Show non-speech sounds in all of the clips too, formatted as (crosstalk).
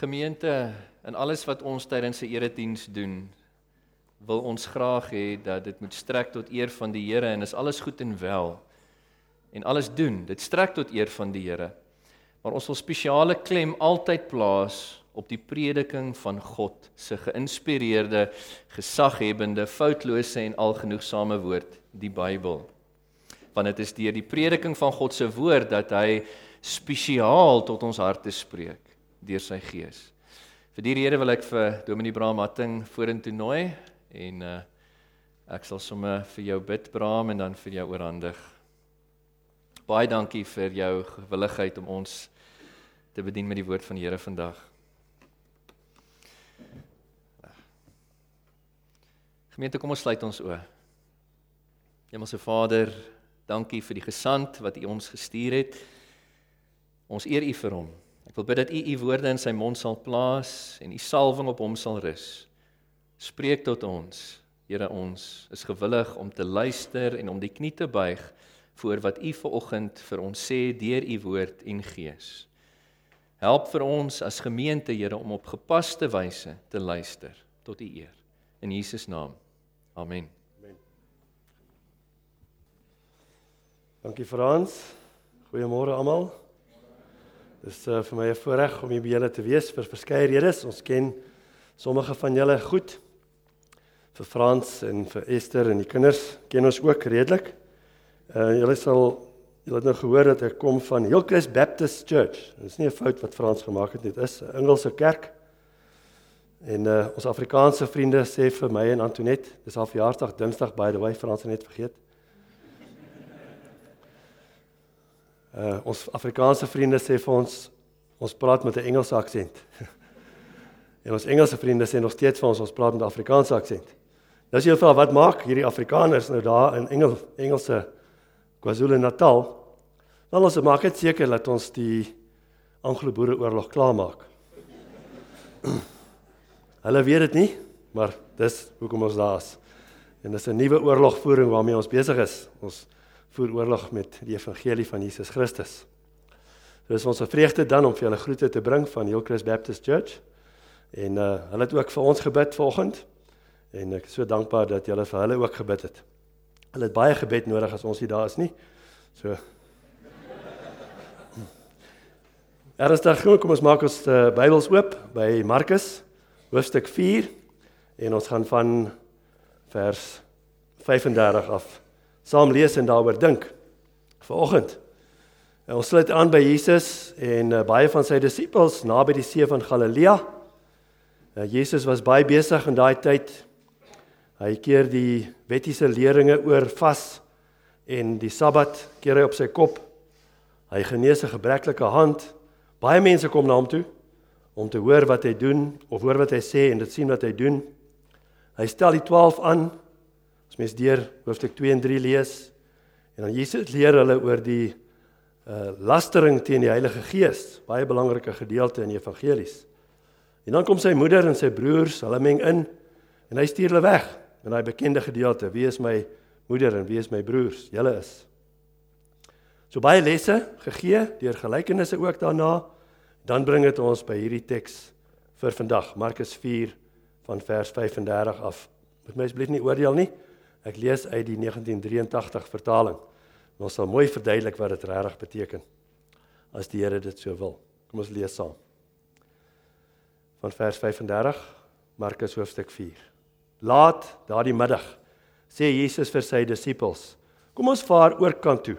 Gemeente, in alles wat ons tydens 'n erediens doen, wil ons graag hê dat dit moet strek tot eer van die Here en is alles goed en wel. En alles doen, dit strek tot eer van die Here. Maar ons wil spesiale klem altyd plaas op die prediking van God se geïnspireerde, gesaghebende, foutlose en algenoegsame woord, die Bybel. Want dit is deur die prediking van God se woord dat hy spesiaal tot ons harte spreek deur sy gees. Vir die rede wil ek vir Dominee Braam Hatting vorentoe nooi en uh ek sal sommer vir jou bid Braam en dan vir jou oorhandig. Baie dankie vir jou gewilligheid om ons te bedien met die woord van die Here vandag. Gemeente, kom ons sluit ons oë. Hemelse Vader, dankie vir die gesant wat U ons gestuur het. Ons eer U vir hom. Ek wil bid dat U U woorde in sy mond sal plaas en U salwing op hom sal rus. Spreek tot ons. Here, ons is gewillig om te luister en om die knie te buig voor wat U vanoggend vir ons sê deur U woord en gees. Help vir ons as gemeente, Here, om op gepaste wyse te luister tot U eer. In Jesus naam. Amen. Amen. Dankie Frans. Goeiemôre almal. Dis uh, vir my 'n voorreg om hier by julle te wees vir verskeie redes. Ons ken sommige van julle goed. Vir Frans en vir Esther en die kinders ken ons ook redelik. Uh julle sal julle het nou gehoor dat ek kom van Hillcrest Baptist Church. Dit is nie 'n fout wat Frans gemaak het nie, dit is 'n Engelse kerk. En uh ons Afrikaanse vriende sê vir my en Antoinette, dis haar verjaarsdag Dinsdag by the way, Frans het net vergeet. Uh ons Afrikaanse vriende sê vir ons ons praat met 'n Engelse aksent. (laughs) en ons Engelse vriende sê nog steeds vir ons ons praat met 'n Afrikaanse aksent. Nou as jy vra wat maak hierdie Afrikaners nou daar in Engel Engelse KwaZulu-Natal? Dan ons maak dit seker dat ons die Anglo-Boereoorlog klaarmaak. (clears throat) Hulle weet dit nie, maar dis hoekom ons daar is. En dis 'n nuwe oorlogvoering waarmee ons besig is. Ons voer oorlog met die evangelie van Jesus Christus. So is ons vreugde dan om vir julle groete te bring van Hillcrest Baptist Church. En uh hulle het ook vir ons gebid vanoggend. En ek is so dankbaar dat julle vir hulle ook gebid het. Hulle het baie gebed nodig as ons hier daar is nie. So (laughs) Eerstig kom ons maak ons uh, Bybels oop by Markus hoofstuk 4 en ons gaan van vers 35 af saam lees en daaroor dink. Vanoggend. Ons sluit aan by Jesus en uh, baie van sy disippels naby die see van Galilea. Uh, Jesus was baie besig in daai tyd. Hy keer die wettiese leringe oor vas en die Sabbat keer hy op sy kop. Hy genees 'n gebreklike hand. Baie mense kom na hom toe om te hoor wat hy doen of hoor wat hy sê en dit sien wat hy doen. Hy stel die 12 aan As mens deur hoofstuk 2 en 3 lees en dan Jesus leer hulle oor die uh lastering teen die Heilige Gees, baie belangrike gedeelte in die evangelies. En dan kom sy moeder en sy broers, hulle meng in en hy stuur hulle weg in daai bekende gedeelte: Wie is my moeder en wie is my broers? Julle is. So baie lesse gegee deur gelykenisse ook daarna. Dan bring dit ons by hierdie teks vir vandag, Markus 4 van vers 35 af. Moet my asseblief nie oordeel nie. Ek lees uit die 1983 vertaling. Ons sal mooi verduidelik wat dit regtig beteken as die Here dit so wil. Kom ons lees saam. Van vers 35 Markus hoofstuk 4. Laat daardie middag sê Jesus vir sy disippels: "Kom ons vaar oor kant toe."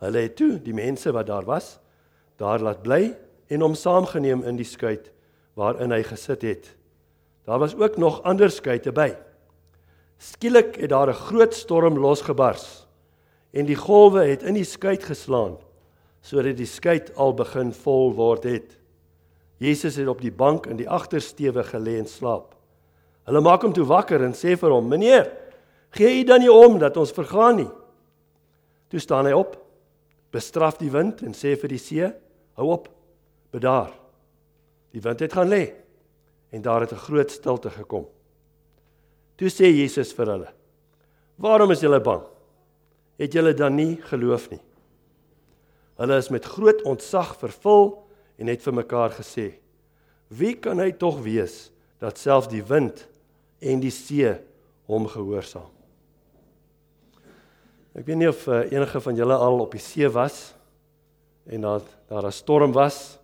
Hulle het toe die mense wat daar was, daar laat bly en hom saamgeneem in die skuit waarin hy gesit het. Daar was ook nog ander skuite by. Skielik het daar 'n groot storm losgebars en die golwe het in die skei geslaan sodat die skei al begin vol word het. Jesus het op die bank in die agtersteewe gelê en slaap. Hulle maak hom toe wakker en sê vir hom: "Meneer, gee u dan nie om dat ons vergaan nie?" Toe staan hy op, bestraf die wind en sê vir die see: "Hou op, bedaar." Die wind het gaan lê en daar het 'n groot stilte gekom. Toe sê Jesus vir hulle: "Waarom is julle bang? Het julle dan nie geloof nie?" Hulle is met groot ontzag vervul en het vir mekaar gesê: Wie kan hy tog wees dat selfs die wind en die see hom gehoorsaam? Ek weet nie of uh, enige van julle al op die see was en dat daar 'n storm was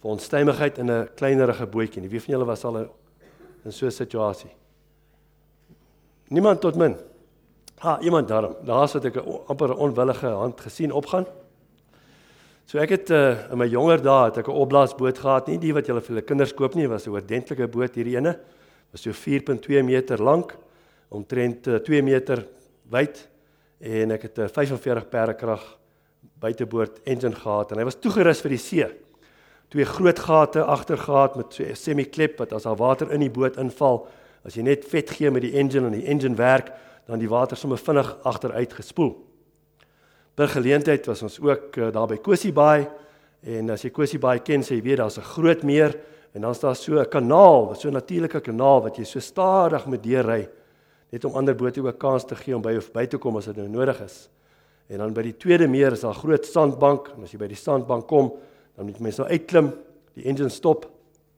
vir onstuimigheid in 'n kleinerige bootjie. Wie van julle was al in so 'n situasie? Niemand tot min. Ha, iemand daar. Daar's wat ek 'n amper onwillige hand gesien opgaan. So ek het uh, in my jonger dae het ek 'n opblaasboot gehad, nie die wat julle vir julle kinders koop nie, was 'n oordentlike boot hierdie ene. Was so 4.2 meter lank, omtrent uh, 2 meter wyd en ek het 'n uh, 45 perde krag buiteboord engine gehad en hy was toegerus vir die see. Twee groot gate agtergaat met so 'n semi-klep wat as daar water in die boot inval, as jy net vet gee met die engine en die engine werk, dan die water sommer vinnig agteruit gespoel. Per geleentheid was ons ook uh, daar by Kosie Baai en as jy Kosie Baai ken, sê jy weet daar's 'n groot meer en dan's daar so 'n kanaal, so 'n natuurlike kanaal wat jy so stadig moet deurry net om ander bote ook kans te gee om by of by te kom as dit nou nodig is. En dan by die tweede meer is daar groot sandbank en as jy by die sandbank kom, dan moet jy mens nou uitklim, die engine stop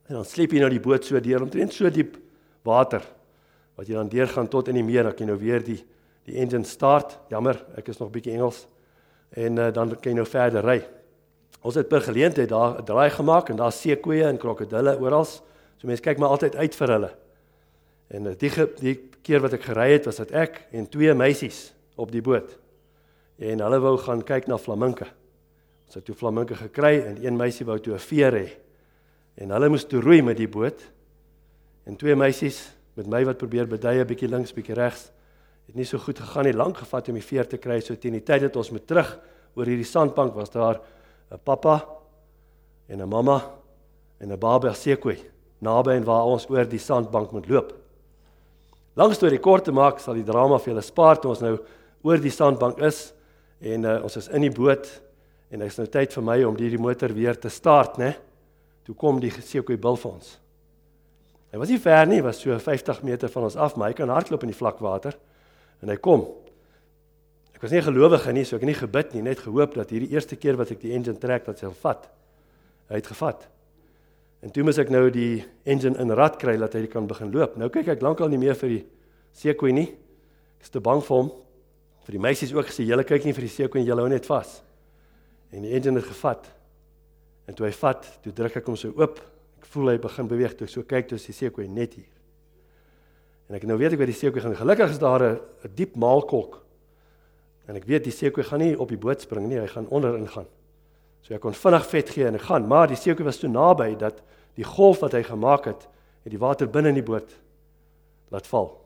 en dan sleep jy nou die boot so deur omtrent so diep water wat jy dan deurgaan tot in die meer, dan kan jy nou weer die die engine start. Jammer, ek is nog bietjie Engels en uh, dan kan jy nou verder ry. Ons het per geleentheid daar 'n draai gemaak en daar seekoeie en krokodille oral. So mense kyk maar altyd uit vir hulle. En uh, die die keer wat ek gery het, was dit ek en twee meisies op die boot. En hulle wou gaan kyk na flaminke. Ons het toe flaminke gekry en een meisie wou toe 'n veer hê. En hulle moes toe roei met die boot. En twee meisies met my wat probeer beduie bietjie links, bietjie regs het nie so goed gegaan nie, lank gevat om die veer te kry. So teen die tyd dat ons moet terug oor hierdie sandbank was daar 'n pappa en 'n mamma en 'n baba seekoei naby en waar ons oor die sandbank moet loop. Langs toe die kort te maak, sal die drama vir julle spaar toe ons nou oor die sandbank is en uh, ons is in die boot en dit is nou tyd vir my om hierdie motor weer te start, né? Toe kom die seekoei bil vir ons. Hy was nie ver nie, was so 50 meter van ons af, maar hy kan hardloop in die vlak water. En hy kom. Ek was nie gelowige nie, so ek het nie gebid nie, net gehoop dat hierdie eerste keer wat ek die engine trek dat hy sal vat. Hy het gevat. En toe moet ek nou die engine in rad kry dat hy kan begin loop. Nou kyk ek lankal nie meer vir die seekoei nie. Ek is te bang vir hom. Vir die meisies ook gesê, julle kyk nie vir die seekoei, julle hou net vas. En die engine het gevat. En toe hy vat, toe druk ek hom so oop. Voel hy begin beweeg, toe so kyk toe is die seekoei net hier. En ek nou weet ek waar die seekoei gaan. Gelukkig is daar 'n diep maalkolk. En ek weet die seekoei gaan nie op die boot spring nie, hy gaan onder ingaan. So ek kon vinnig vet gee en ek gaan, maar die seekoei was so naby dat die golf wat hy gemaak het, het die water binne in die boot laat val.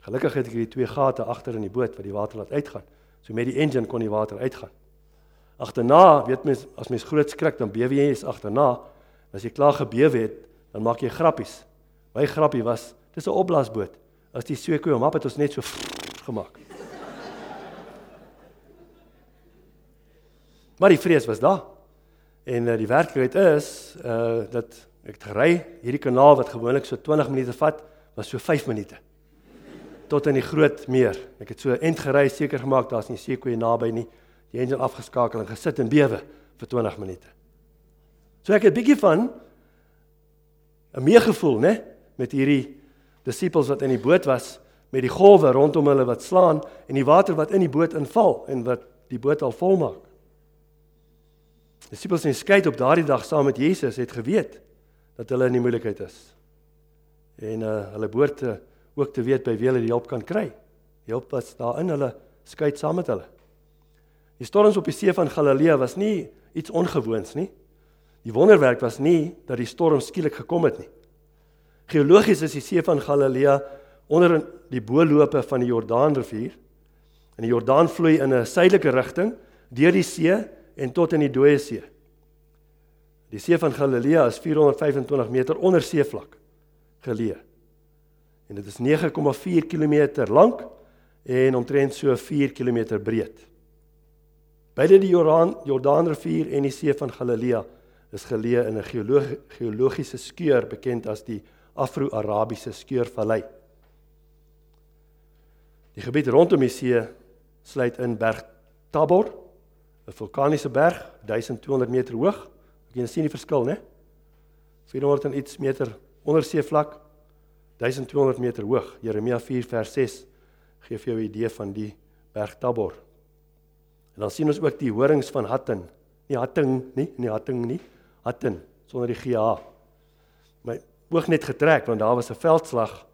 Gelukkig het ek hierdie twee gate agter in die boot wat die water laat uitgaan. So met die engine kon die water uitgaan. Agterna, weet mens, as mens groot skrik, dan bewe jy eens agterna. As jy klaar gebewe het, dan maak jy grappies. My grappie was Dis 'n opblaasboot. As die seekoe hom op het ons net so (laughs) gemaak. Maar die vrees was daar. En uh, die werklikheid is uh dat ek ry hierdie kanaal wat gewoonlik so 20 minute vat, was so 5 minute. Tot in die groot meer. Ek het so end gery seker gemaak daar's nie seekoe naby nie. Die engine afgeskakel en gesit en bewe vir 20 minute. So ek het bietjie van 'n meegevoel, né, met hierdie disippels wat in die boot was met die golwe rondom hulle wat slaan en die water wat in die boot inval en wat die boot al vol maak. Disippels in skei op daardie dag saam met Jesus het geweet dat hulle in die moeilikheid is. En uh hulle behoort ook te weet by wie hulle die hulp kan kry. Die hulp was daar in hulle skei saam met hulle. Die storms op die see van Galilea was nie iets ongewoons nie. Die wonderwerk was nie dat die storm skielik gekom het nie. Geologies is die see van Galilea onder in die boelope van die Jordaanrivier. En die Jordaan vloei in 'n suidelike rigting deur die see en tot in die Dooie See. Die see van Galilea is 425 meter onder seevlak geleë. En dit is 9,4 km lank en omtrent so 4 km breed. Beide die Jordaan Jordaanrivier en die see van Galilea is geleë in 'n geologiese skeur bekend as die Afro-Arabiese skeurvallei. Die gebied rondom die see sluit in Berg Tabor, 'n vulkaniese berg, 1200 meter hoog. Jy sien die verskil, né? 400 en iets meter onder seevlak, 1200 meter hoog. Jeremia 4 vers 6 gee vir jou 'n idee van die berg Tabor. En dan sien ons ook die horings van Hattin. Nie Hatting nie, nie Hatting nie, Hattin sonder die GH. My oog net getrek want daar was 'n veldslag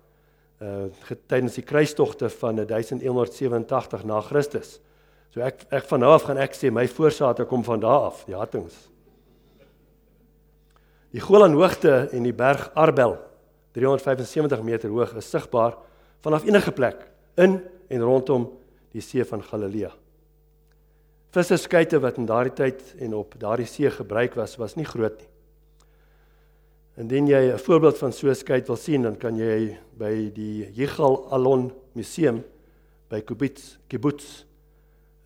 uh tydens die kruistogte van 1187 na Christus. So ek ek van nou af gaan ek sê my voorsate kom van daar af, die Hattings. Die Golan hoogte en die berg Arbel 375 meter hoog is sigbaar vanaf enige plek in en rondom die see van Galilea. Visserskeite wat in daardie tyd en op daardie see gebruik was, was nie groot nie. Indien jy 'n voorbeeld van so 'n skei wil sien, dan kan jy by die Yigal Alon Museum by Kibbutz Kibbutz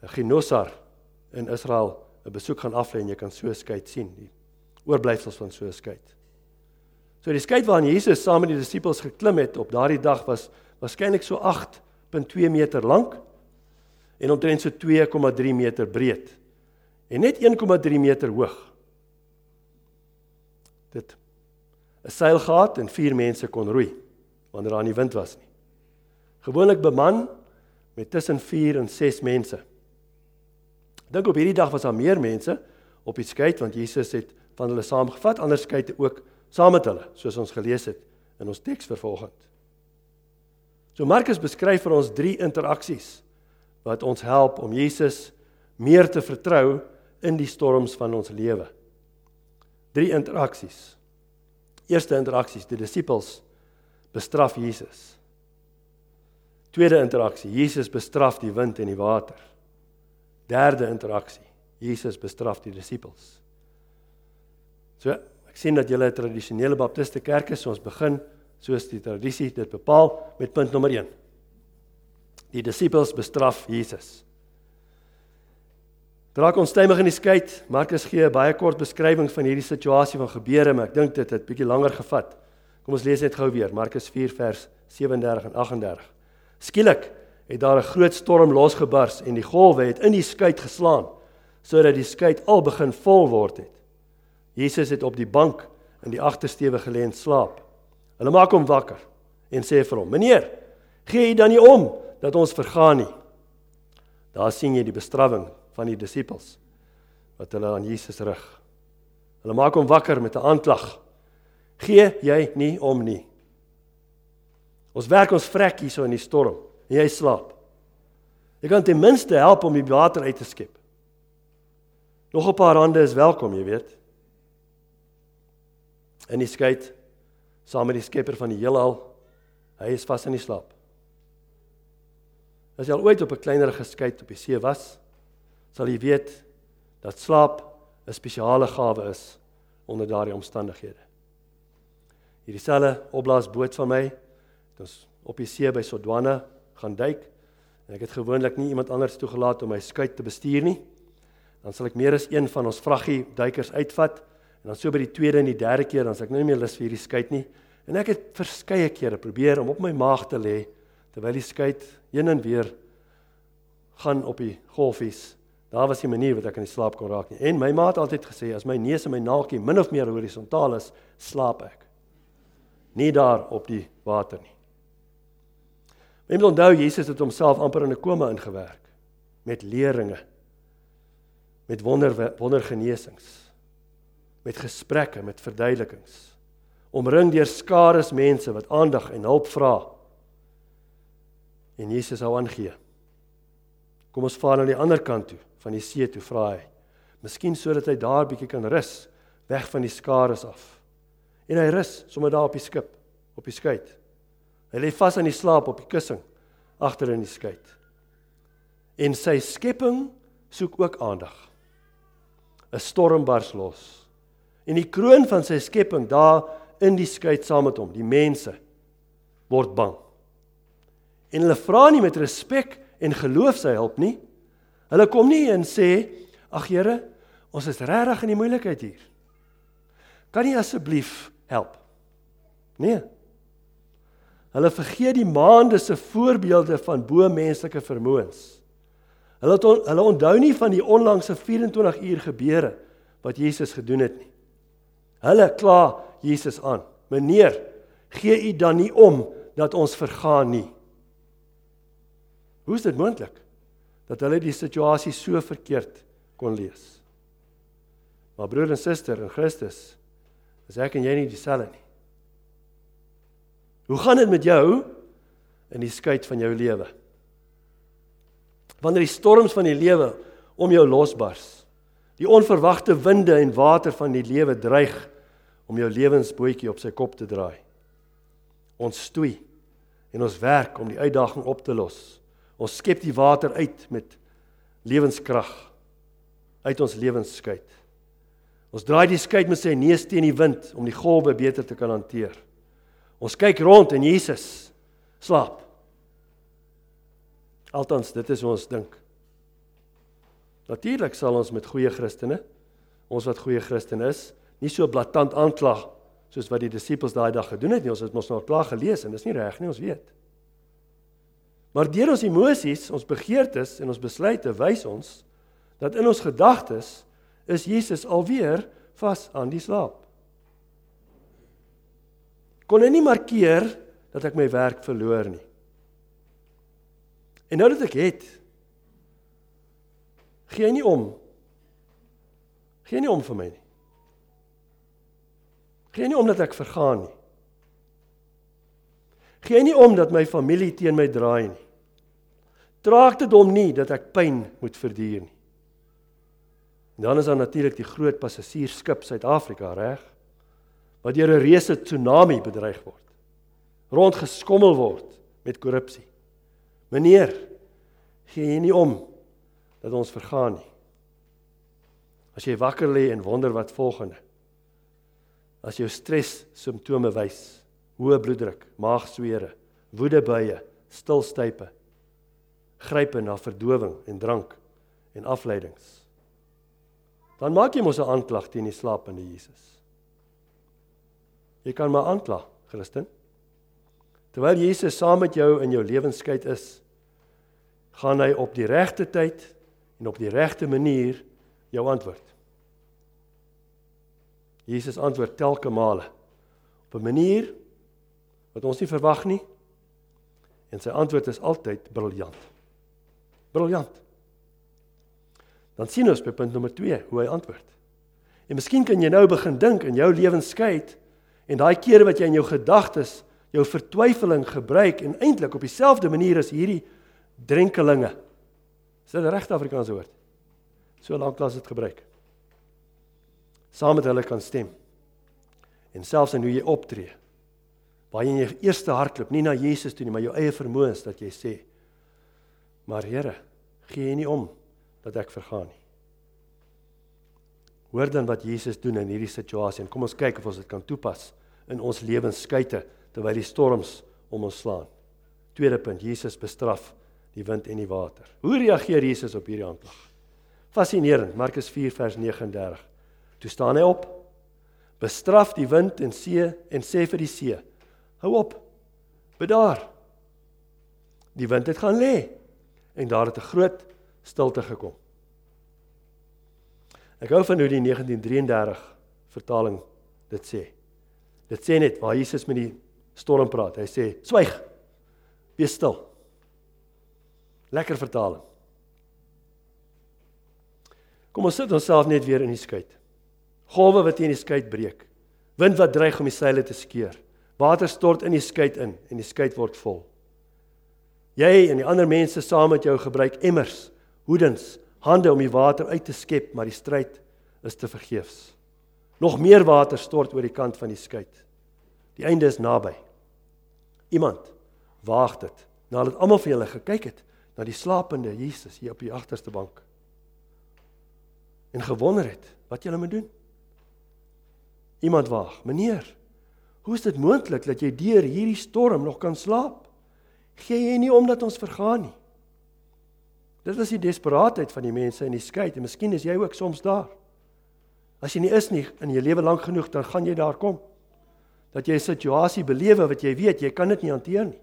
Ginosar in Israel 'n besoek gaan aflê en jy kan so 'n skei sien, die oorblyfsels van so 'n skei. So die skei waarna Jesus saam met die disippels geklim het op daardie dag was waarskynlik so 8.2 meter lank en omtrent so 2,3 meter breed en net 1,3 meter hoog. Dit 'n seil gehad en vier mense kon roei wanneer daar nie wind was nie. Gewoonlik beman met tussen 4 en 6 mense. Dink op hierdie dag was daar meer mense op die skei want Jesus het van hulle saamgevat, ander skeite ook saam met hulle, soos ons gelees het in ons teks vervolgend. So Markus beskryf vir ons drie interaksies wat ons help om Jesus meer te vertrou in die storms van ons lewe. Drie interaksies. Eerste interaksies, die disippels bestraf Jesus. Tweede interaksie, Jesus bestraf die wind en die water. Derde interaksie, Jesus bestraf die disippels. So, ek sien dat julle 'n tradisionele baptiste kerk is, so ons begin soos die tradisie dit bepaal met punt nommer 1. Die disippels bestraf Jesus. Draak ons stemmig in die skei. Markus gee 'n baie kort beskrywing van hierdie situasie van gebeure, maar ek dink dit het bietjie langer gevat. Kom ons lees net gou weer Markus 4 vers 37 en 38. Skielik het daar 'n groot storm losgebars en die golwe het in die skei geslaan sodat die skei al begin vol word het. Jesus het op die bank in die agtersteewe gelê en slaap. Hulle maak hom wakker en sê vir hom: "Meneer, gee jy dan nie om dat ons vergaan nie?" Daar sien jy die bestrawing van die disippels wat hulle aan Jesus rig. Hulle maak hom wakker met 'n aanklag. Gee jy nie om nie. Ons werk ons vrek hier so in die storm en jy slaap. Jy kan ten minste help om die water uit te skep. Nog 'n paar hande is welkom, jy weet. En die skei saam met die Skepper van die heelal, hy is vas in die slaap. As jy al ooit op 'n kleiner geskei op die see was, sal jy weet dat slaap 'n spesiale gawe is onder daardie omstandighede. Hierdie selfe opblaasboot van my het ons op die see by Sodwana gaan duik en ek het gewoonlik nie iemand anders toegelaat om my skuit te bestuur nie. Dan sal ek meer as een van ons vraggie duikers uitvat en dan so by die tweede en die derde keer dan sal ek nou nie meer lus vir hierdie skuit nie. En ek het verskeie kere probeer om op my maag te lê terwyl die skuit heen en weer gaan op die golfies Daar was 'n manier wat ek in die slaap kon raak nie. En my ma het altyd gesê as my neus en my naakie min of meer horisontaal is, slaap ek. Nie daar op die water nie. Mens onthou Jesus het homself amper in 'n koma ingewerk met leringe met wonder wondergenesings met gesprekke met verduidelikings omring deur skare mense wat aandag en hulp vra en Jesus hou aangee kom ons vaar na die ander kant toe van die see toe vra hy. Miskien sodat hy daar bietjie kan rus, weg van die skares af. En hy rus sommer daar op die skip, op die skei. Hy lê vas aan die slaap op die kussing agter in die skei. En sy skepping soek ook aandag. 'n Storm bars los. En die kroon van sy skepping daar in die skei saam met hom, die mense word bang. En hulle vra nie met respek en geloof sy hulp nie, Hulle kom nie en sê, "Ag Here, ons is regtig in die moeilikheid hier. Kan U asseblief help?" Nee. Hulle vergeet die maande se voorbeelde van bo menslike vermoëns. Hulle het on, hulle onthou nie van die onlangse 24 uur gebeure wat Jesus gedoen het nie. Hulle kla Jesus aan: "Meneer, gee u dan nie om dat ons vergaan nie?" Hoe is dit moontlik dat hulle die situasie so verkeerd kon lees? Maar broer en suster in Christus, is ek en jy nie dieselfde nie. Hoe gaan dit met jou in die skei van jou lewe? Wanneer die storms van die lewe om jou losbars, die onverwagte winde en water van die lewe dreig om jou lewensbootjie op sy kop te draai. Ons stoei en ons werk om die uitdaging op te los. Ons skep die water uit met lewenskrag uit ons lewensskei. Ons draai die skei met sy neus teen die wind om die golwe beter te kan hanteer. Ons kyk rond en Jesus slaap. Altans dit is ons dink. Natuurlik sal ons met goeie Christene, ons wat goeie Christen is, nie so blaatant aanklag soos wat die disippels daai dag gedoen het nie. Ons het mos nou klaar gelees en dis nie reg nie, ons weet. Maar deur ons emosies, ons begeertes en ons besluite wys ons dat in ons gedagtes is Jesus alweer vas aan die slaap. Kon hy nie markeer dat ek my werk verloor nie. En nou dat ek het, gee hy nie om. Gee nie om vir my nie. Gee nie om dat ek vergaan nie. Gee nie om dat my familie teen my draai nie. Draag dit hom nie dat ek pyn moet verduur nie. En dan is daar natuurlik die groot passasiersskip Suid-Afrika, reg? Wat deur 'n reuse tsunami bedreig word. Rondgeskommel word met korrupsie. Meneer, gee jy nie om dat ons vergaan nie. As jy wakker lê en wonder wat volgende. As jou stres simptome wys, hoë bloeddruk, maagswere, woedebuie, stilstype, grype na verdowing en drank en afleidings dan maak jy mos 'n aanklag teen die slapende Jesus. Jy kan maar aankla, Christen. Terwyl Jesus saam met jou in jou lewenskyk is, gaan hy op die regte tyd en op die regte manier jou antwoord. Jesus antwoord telke male op 'n manier wat ons nie verwag nie. En sy antwoord is altyd briljant. Briljant dan sien ons by punt nommer 2 hoe hy antwoord. En miskien kan jy nou begin dink in jou lewenskyk en daai kere wat jy in jou gedagtes jou vertwyfeling gebruik en eintlik op dieselfde manier as hierdie drenkelinge. Is dit 'n regte Afrikaanse woord? So lank laat dit gebruik. Saam met hulle kan stem. En selfs in hoe jy optree. Jy in jou eerste hardloop nie na Jesus toe nie, maar jou eie vermoëns dat jy sê: "Maar Here, gee jy nie om dat ek vergaan nie. Hoor dan wat Jesus doen in hierdie situasie en kom ons kyk of ons dit kan toepas in ons lewensskeite terwyl die storms om ons slaan. Tweede punt, Jesus bestraf die wind en die water. Hoe reageer Jesus op hierdie aanklag? Fascinerend, Markus 4 vers 39. Toe staan hy op, bestraf die wind en see en sê vir die see: "Hou op. Bedaar." Die wind het gaan lê en daar het 'n groot stilte gekom. Ek hou van hoe die 1933 vertaling dit sê. Dit sê net waar Jesus met die storm praat. Hy sê: "Swyg. Wees stil." Lekker vertaling. Kom ons sit onsself net weer in die skei. Golwe wat teen die skei breek. Wind wat dreig om die seile te skeur. Water stort in die skei in en die skei word vol. Jy en die ander mense saam met jou gebruik emmers hoedens, hande om die water uit te skep, maar die stryd is te vergeefs. Nog meer water stort oor die kant van die skei. Die einde is naby. Iemand waag dit nadat almal vir julle gekyk het na die slapende Jesus hier op die agterste bank. En gewonder het wat julle moet doen. Iemand waag, meneer, hoe is dit moontlik dat jy deur hierdie storm nog kan slaap? Gee jy nie omdat ons vergaan nie? Dit was die desperaatheid van die mense in die skei en miskien is jy ook soms daar. As jy nie is nie in jou lewe lank genoeg dan gaan jy daar kom. Dat jy 'n situasie belewe wat jy weet jy kan dit nie hanteer nie.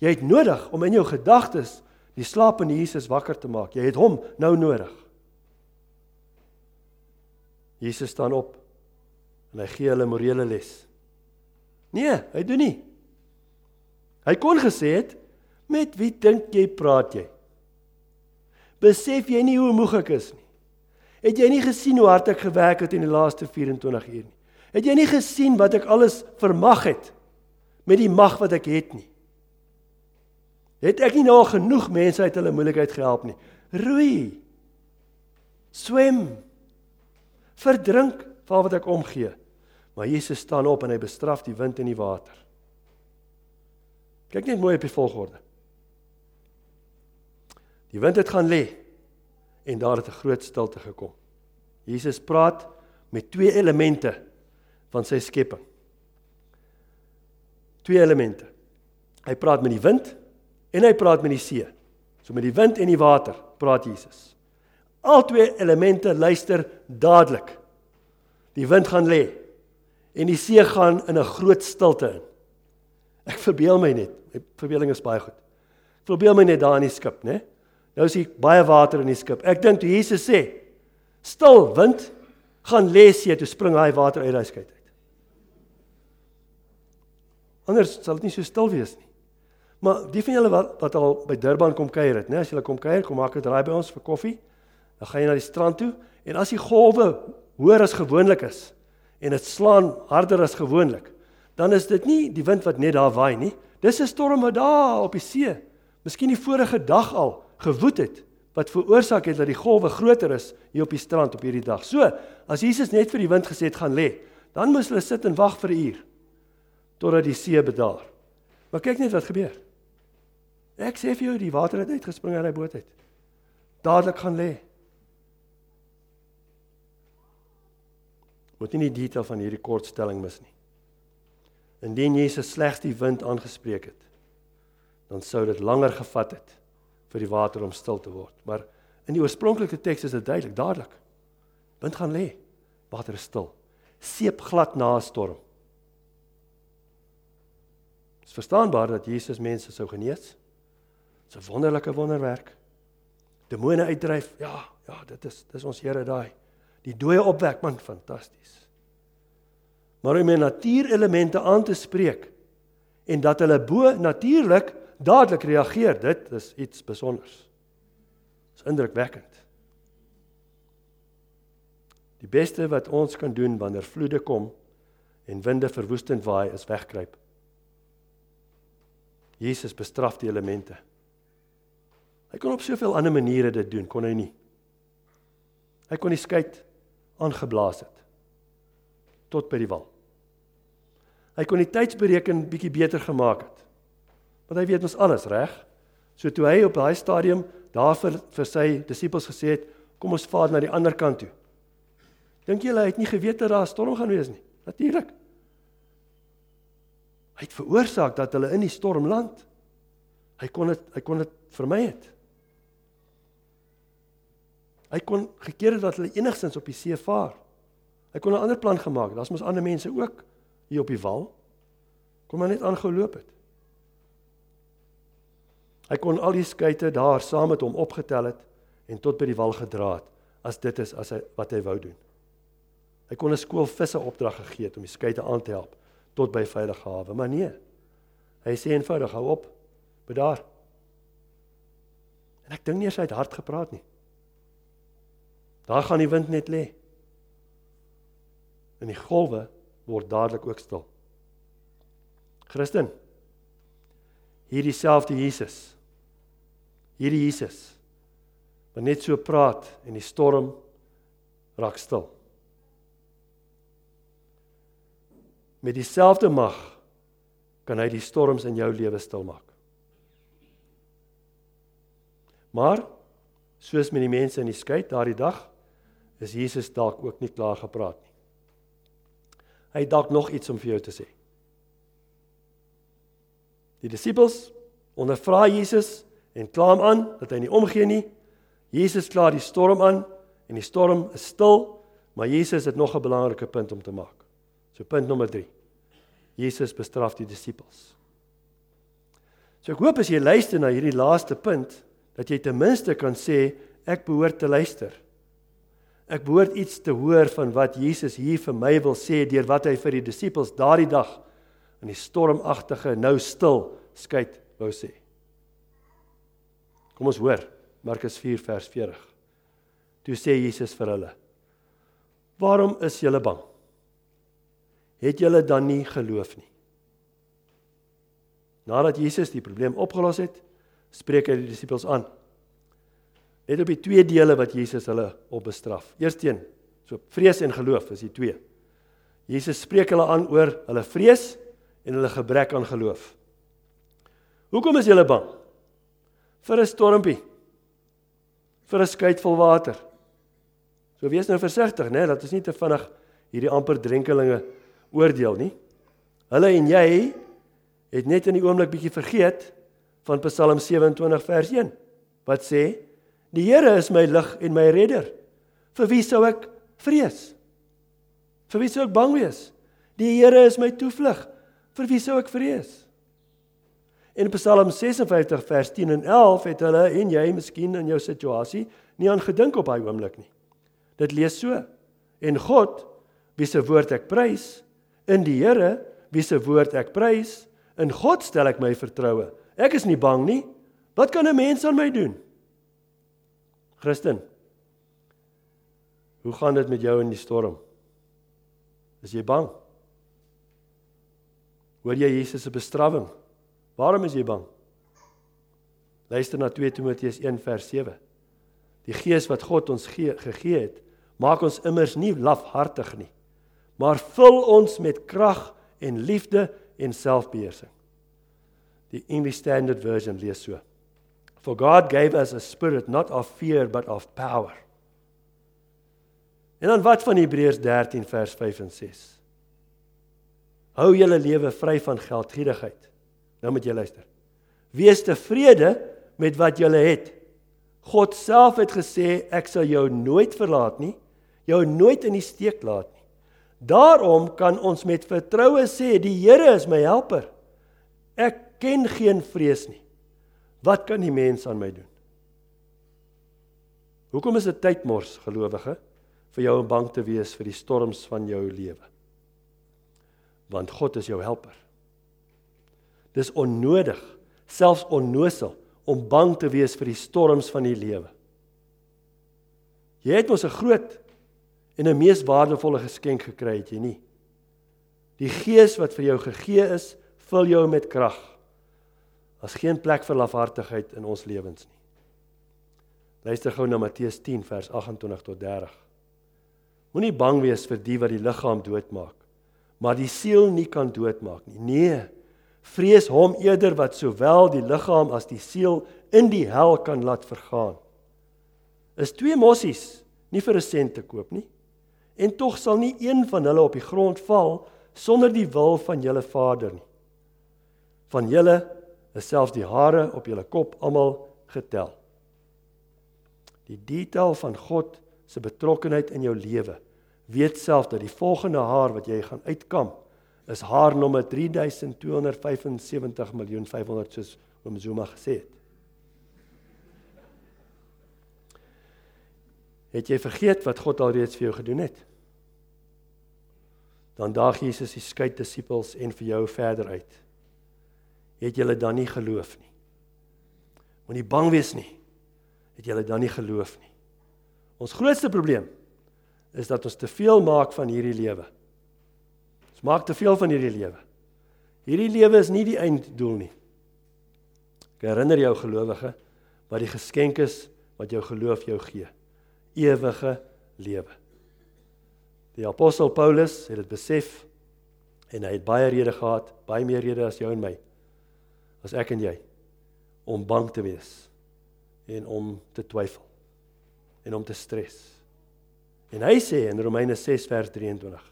Jy het nodig om in jou gedagtes die slapende Jesus wakker te maak. Jy het hom nou nodig. Jesus staan op. en hy gee hulle morele les. Nee, hy doen nie. Hy kon gesê het, "Met wie dink jy praat jy?" Besef jy nie hoe moeg ek is nie? Het jy nie gesien hoe hard ek gewerk het in die laaste 24 uur nie? Het jy nie gesien wat ek alles vermag het met die mag wat ek het nie? Het ek nie nou genoeg mense uit hulle moeilikheid gehelp nie? Roei. Swem. Verdrink vir wat ek omgee. Maar Jesus staan op en hy bestraf die wind en die water. Kyk net mooi op die volgorde. Die wind het gaan lê en daar het 'n groot stilte gekom. Jesus praat met twee elemente van sy skepping. Twee elemente. Hy praat met die wind en hy praat met die see. So met die wind en die water praat Jesus. Al twee elemente luister dadelik. Die wind gaan lê en die see gaan in 'n groot stilte in. Ek verbeel my net, my verbeeling is baie goed. Ek verbeel my net daar in die skip, né? Nou is hier baie water in die skip. Ek dink toe Jesus sê, "Stil, wind, gaan lê see toe spring daai water uit daai skei uit." Anders sal dit nie so stil wees nie. Maar die van julle wat wat al by Durban kom kuier het, né, as julle kom kuier, kom maak 'n draai by ons vir koffie. Dan gaan jy na die strand toe en as die golwe hoër as gewoonlik is en dit slaan harder as gewoonlik, dan is dit nie die wind wat net daar waai nie. Dis 'n storm wat daar op die see, miskien die vorige dag al gewoed het wat veroorsaak het dat die golwe groter is hier op die strand op hierdie dag. So, as Jesus net vir die wind gesê het gaan lê, dan moes hulle sit en wag vir 'n uur totdat die see bedaar. Maar kyk net wat gebeur. Ek sê vir jou die water het uitgespring uit die boot uit. Dadelik gaan lê. Moet nie die detail van hierdie kortstelling mis nie. Indien Jesus slegs die wind aangespreek het, dan sou dit langer gevat het vir die water om stil te word. Maar in die oorspronklike teks is dit duidelik, dadelik. Wind gaan lê, water is stil. Seep glad na 'n storm. Dit is verstaanbaar dat Jesus mense sou genees. Dis 'n wonderlike wonderwerk. Demone uitdryf. Ja, ja, dit is dis ons Here daai. Die dooie opwek, man, fantasties. Maar om 'n natuurelemente aan te spreek en dat hulle bo natuurlik dadelik reageer, dit is iets spesiaals. Dis indrukwekkend. Die beste wat ons kan doen wanneer vloede kom en winde verwoestend waai, is wegkruip. Jesus bestraf die elemente. Hy kon op soveel ander maniere dit doen, kon hy nie. Hy kon die skei aangeblaas het tot by die wal. Hy kon die tydsberekening bietjie beter gemaak het. Want hy weet ons alles, reg? So toe hy op daai stadium daar vir vir sy disippels gesê het, kom ons vaar na die ander kant toe. Dink julle hy het nie geweet dat daar 'n storm gaan wees nie? Natuurlik. Hy het veroorsaak dat hulle in die storm land. Hy kon dit hy kon dit vermy het. Hy kon gekeer het dat hulle enigstens op die see vaar. Hy kon 'n ander plan gemaak het. Daar's mos ander mense ook hier op die wal. Kom maar net aangeloop het. Hy kon al die skeite daar saam met hom opgetel het en tot by die wal gedra het as dit is as hy wat hy wou doen. Hy kon 'n skool visse opdrag gegee het om die skeite aan te help tot by veilige hawe, maar nee. Hy sê eenvoudig hou op. Bedaar. En ek dink nie hy het hard gepraat nie. Daar gaan die wind net lê. En die golwe word dadelik ook stil. Christen. Hierdie selfde Jesus. Hierdie Jesus wat net so praat en die storm raak stil. Met dieselfde mag kan hy die storms in jou lewe stil maak. Maar soos met die mense in die skei daardie dag is Jesus dalk ook nie klaar gepraat nie. Hy het dalk nog iets om vir jou te sê. Die disippels ondervra Jesus en kla hom aan dat hy nie omgee nie. Jesus kla die storm aan en die storm is stil, maar Jesus het nog 'n belangrike punt om te maak. So punt nommer 3. Jesus bestraf die disippels. So ek hoop as jy luister na hierdie laaste punt dat jy ten minste kan sê ek behoort te luister Ek behoort iets te hoor van wat Jesus hier vir my wil sê deur wat hy vir die disippels daardie dag in die stormagtige nou stil skei wou sê. Kom ons hoor Markus 4 vers 40. Toe sê Jesus vir hulle: "Waarom is julle bang? Het julle dan nie geloof nie?" Nadat Jesus die probleem opgelos het, spreek hy die disippels aan. Net op die twee dele wat Jesus hulle op bestraf. Eersteen, so vrees en geloof is die twee. Jesus spreek hulle aan oor hulle vrees en hulle gebrek aan geloof. Hoekom is julle bang? Vir 'n stormpie. Vir 'n skuit vol water. So wees nou versigtig, né, dat ons nie te vinnig hierdie amper drenkelinge oordeel nie. Hulle en jy het net in die oomblik bietjie vergeet van Psalm 27 vers 1 wat sê Die Here is my lig en my redder. Vir wie sou ek vrees? Vir wie sou ek bang wees? Die Here is my toevlug. Vir wie sou ek vrees? In Psalm 56 vers 10 en 11 het hulle en jy miskien in jou situasie nie aan gedink op daai oomblik nie. Dit lees so: En God, wie se woord ek prys, in die Here, wie se woord ek prys, in God stel ek my vertroue. Ek is nie bang nie. Wat kan 'n mens aan my doen? Christen. Hoe gaan dit met jou in die storm? Is jy bang? Hoor jy Jesus se bestrawing? Waarom is jy bang? Luister na 2 Timoteus 1 vers 7. Die gees wat God ons gee, gegee het, maak ons immers nie lafhartig nie, maar vul ons met krag en liefde en selfbeheersing. Die English Standard Version lees so: For God gave us a spirit not of fear but of power. En dan wat van Hebreërs 13 vers 5 en 6? Hou julle lewe vry van geldgierigheid. Nou moet jy luister. Wees tevrede met wat julle het. God self het gesê ek sal jou nooit verlaat nie, jou nooit in die steek laat nie. Daarom kan ons met vertroue sê die Here is my helper. Ek ken geen vrees nie. Wat kan die mens aan my doen? Hoekom is dit tydmors, gelowige, vir jou om bang te wees vir die storms van jou lewe? Want God is jou helper. Dis onnodig, selfs onnosel om bang te wees vir die storms van die lewe. Jy het mos 'n groot en 'n mees waardevolle geskenk gekry, het jy nie? Die Gees wat vir jou gegee is, vul jou met krag. Daar's geen plek vir lafhartigheid in ons lewens nie. Luister gou na Matteus 10 vers 28 tot 30. Moenie bang wees vir die wat die liggaam doodmaak, maar die siel nie kan doodmaak nie. Nee, vrees hom eerder wat sowel die liggaam as die siel in die hel kan laat vergaan. Is twee mossies nie vir 'n sent te koop nie. En tog sal nie een van hulle op die grond val sonder die wil van julle Vader nie. Van julle is selfs die hare op julle kop almal getel. Die detail van God se betrokkenheid in jou lewe. Weet self dat die volgende haar wat jy gaan uitkam is haar nommer 3275 miljoen 500 soos oom Zuma gesê het. Het jy vergeet wat God alreeds vir jou gedoen het? Dan daag Jesus die skei disippels en vir jou verder uit het julle dan nie geloof nie. Moenie bang wees nie. Het julle dan nie geloof nie. Ons grootste probleem is dat ons te veel maak van hierdie lewe. Ons maak te veel van hierdie lewe. Hierdie lewe is nie die einddoel nie. Ek herinner jou gelowige wat die geskenk is wat jou geloof jou gee. Ewige lewe. Die apostel Paulus het dit besef en hy het baie redes gehad, baie meer redes as jou en my as ek en jy om bang te wees en om te twyfel en om te stres. En hy sê in Romeine 6 vers 23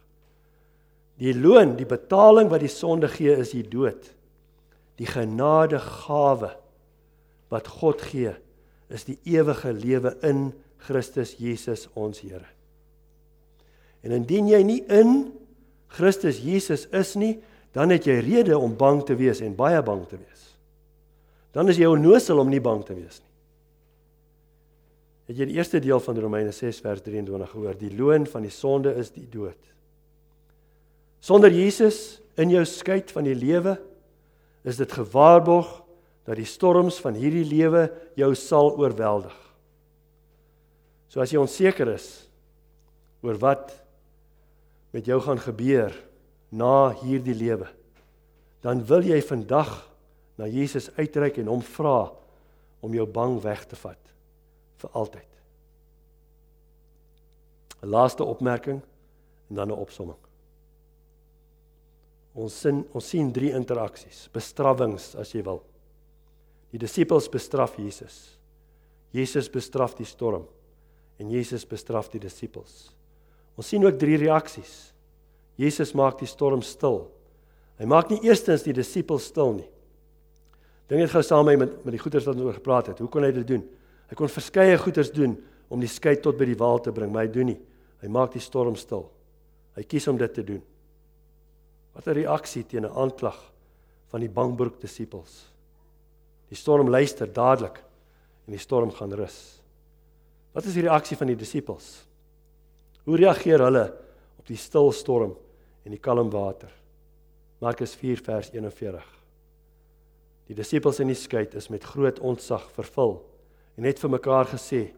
Die loon, die betaling wat die sonde gee is die dood. Die genadegawe wat God gee is die ewige lewe in Christus Jesus ons Here. En indien jy nie in Christus Jesus is nie, dan het jy rede om bang te wees en baie bang te wees. Dan is jy onnosel om nie bang te wees nie. Het jy die eerste deel van Romeine 6 vers 23 gehoor? Die loon van die sonde is die dood. Sonder Jesus in jou skei van die lewe is dit gewaarborg dat die storms van hierdie lewe jou sal oorweldig. So as jy onseker is oor wat met jou gaan gebeur na hierdie lewe, dan wil jy vandag na Jesus uitreik en hom vra om jou bang weg te vat vir altyd. 'n Laaste opmerking en dan 'n opsomming. Ons sien ons sien drie interaksies, bestrawings as jy wil. Die disippels bestraf Jesus. Jesus bestraf die storm en Jesus bestraf die disippels. Ons sien ook drie reaksies. Jesus maak die storm stil. Hy maak nie eerstens die disippels stil nie. Dink net gou saam met met die goeters wat ons oor gepraat het. Hoe kon hy dit doen? Hy kon verskeie goeters doen om die skei tot by die wal te bring, maar hy doen nie. Hy maak die storm stil. Hy kies om dit te doen. Wat 'n reaksie teen 'n aanklag van die bangbroek disippels. Die storm luister dadelik en die storm gaan rus. Wat is die reaksie van die disippels? Hoe reageer hulle op die stil storm en die kalm water? Markus 4 vers 41. Die disippels in die skei is met groot ontzag vervul en het vir mekaar gesê: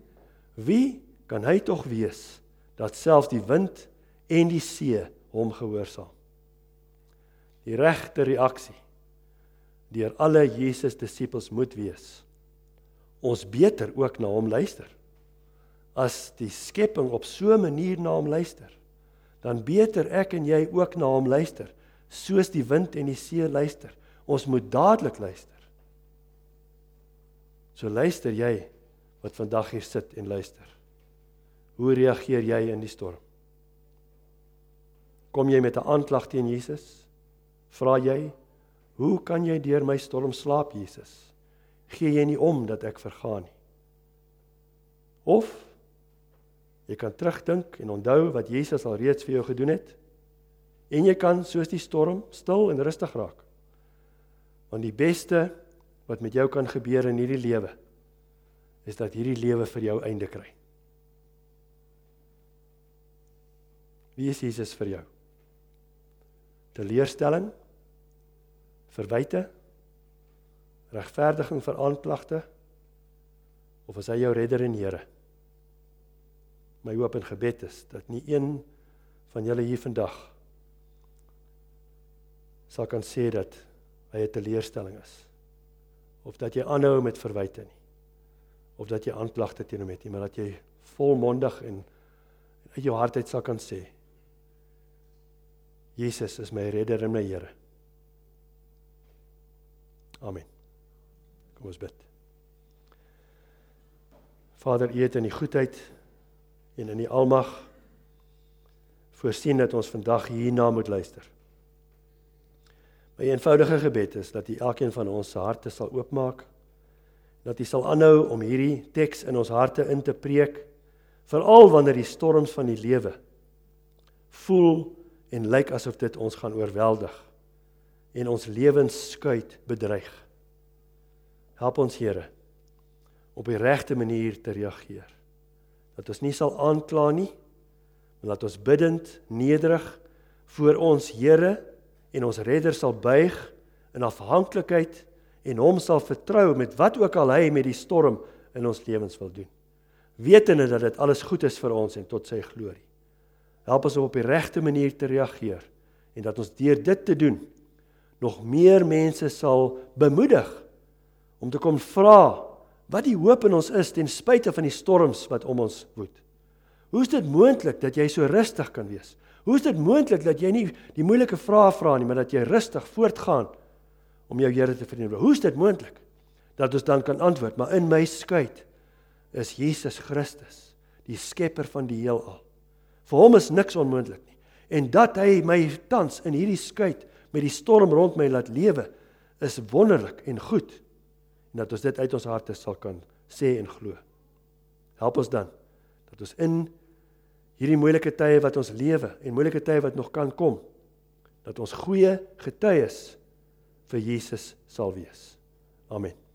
"Wie kan hy tog wees dat selfs die wind en die see hom gehoorsaam?" die regte reaksie deur alle Jesus disippels moet wees. Ons beter ook na hom luister. As die skepping op so 'n manier na hom luister, dan beter ek en jy ook na hom luister, soos die wind en die see luister. Ons moet dadelik luister. So luister jy wat vandag hier sit en luister. Hoe reageer jy in die storm? Kom jy met 'n aanklag teen Jesus? Vra jy, hoe kan jy deur my storm slaap, Jesus? Gee jy nie om dat ek vergaan nie? Of jy kan terugdink en onthou wat Jesus al reeds vir jou gedoen het en jy kan soos die storm stil en rustig raak. Want die beste wat met jou kan gebeur in hierdie lewe is dat hierdie lewe vir jou einde kry. Wie is Jesus vir jou? Teleurstelling verwyte regverdiging vir aanklagte of is hy jou redder en Here my hoop en gebed is dat nie een van julle hier vandag sal kan sê dat hy 'n teleurstelling is of dat jy aanhou met verwyte nie of dat jy aanklagte teen hom het nie maar dat jy volmondig en uit jou hart uit sal kan sê Jesus is my redder en my Here Amen. Kom ons bid. Vader, U het in die goedheid en in die almag voorsien dat ons vandag hierna moet luister. My eenvoudige gebed is dat U elkeen van ons se harte sal oopmaak, dat U sal aanhou om hierdie teks in ons harte in te preek, veral wanneer die storms van die lewe voel en lyk asof dit ons gaan oorweldig en ons lewensskuit bedreig. Help ons Here op die regte manier te reageer. Dat ons nie sal aankla nie, maar dat ons bidtend, nederig voor ons Here en ons Redder sal buig in afhanklikheid en hom sal vertrou met wat ook al hy met die storm in ons lewens wil doen. Wetende dat dit alles goed is vir ons en tot sy glorie. Help ons om op die regte manier te reageer en dat ons deur dit te doen nog meer mense sal bemoedig om te kom vra wat die hoop in ons is ten spyte van die storms wat om ons woed. Hoe is dit moontlik dat jy so rustig kan wees? Hoe is dit moontlik dat jy nie die moeilike vrae vra nie, maar dat jy rustig voortgaan om jou Here te verneem? Hoe is dit moontlik dat ons dan kan antwoord, maar in my skuit is Jesus Christus, die skepper van die heelal. Vir hom is niks onmoontlik nie. En dat hy my tans in hierdie skuit met die storm rond my laat lewe is wonderlik en goed en dat ons dit uit ons harte sal kan sê en glo. Help ons dan dat ons in hierdie moeilike tye wat ons lewe en moeilike tye wat nog kan kom dat ons goeie getuies vir Jesus sal wees. Amen.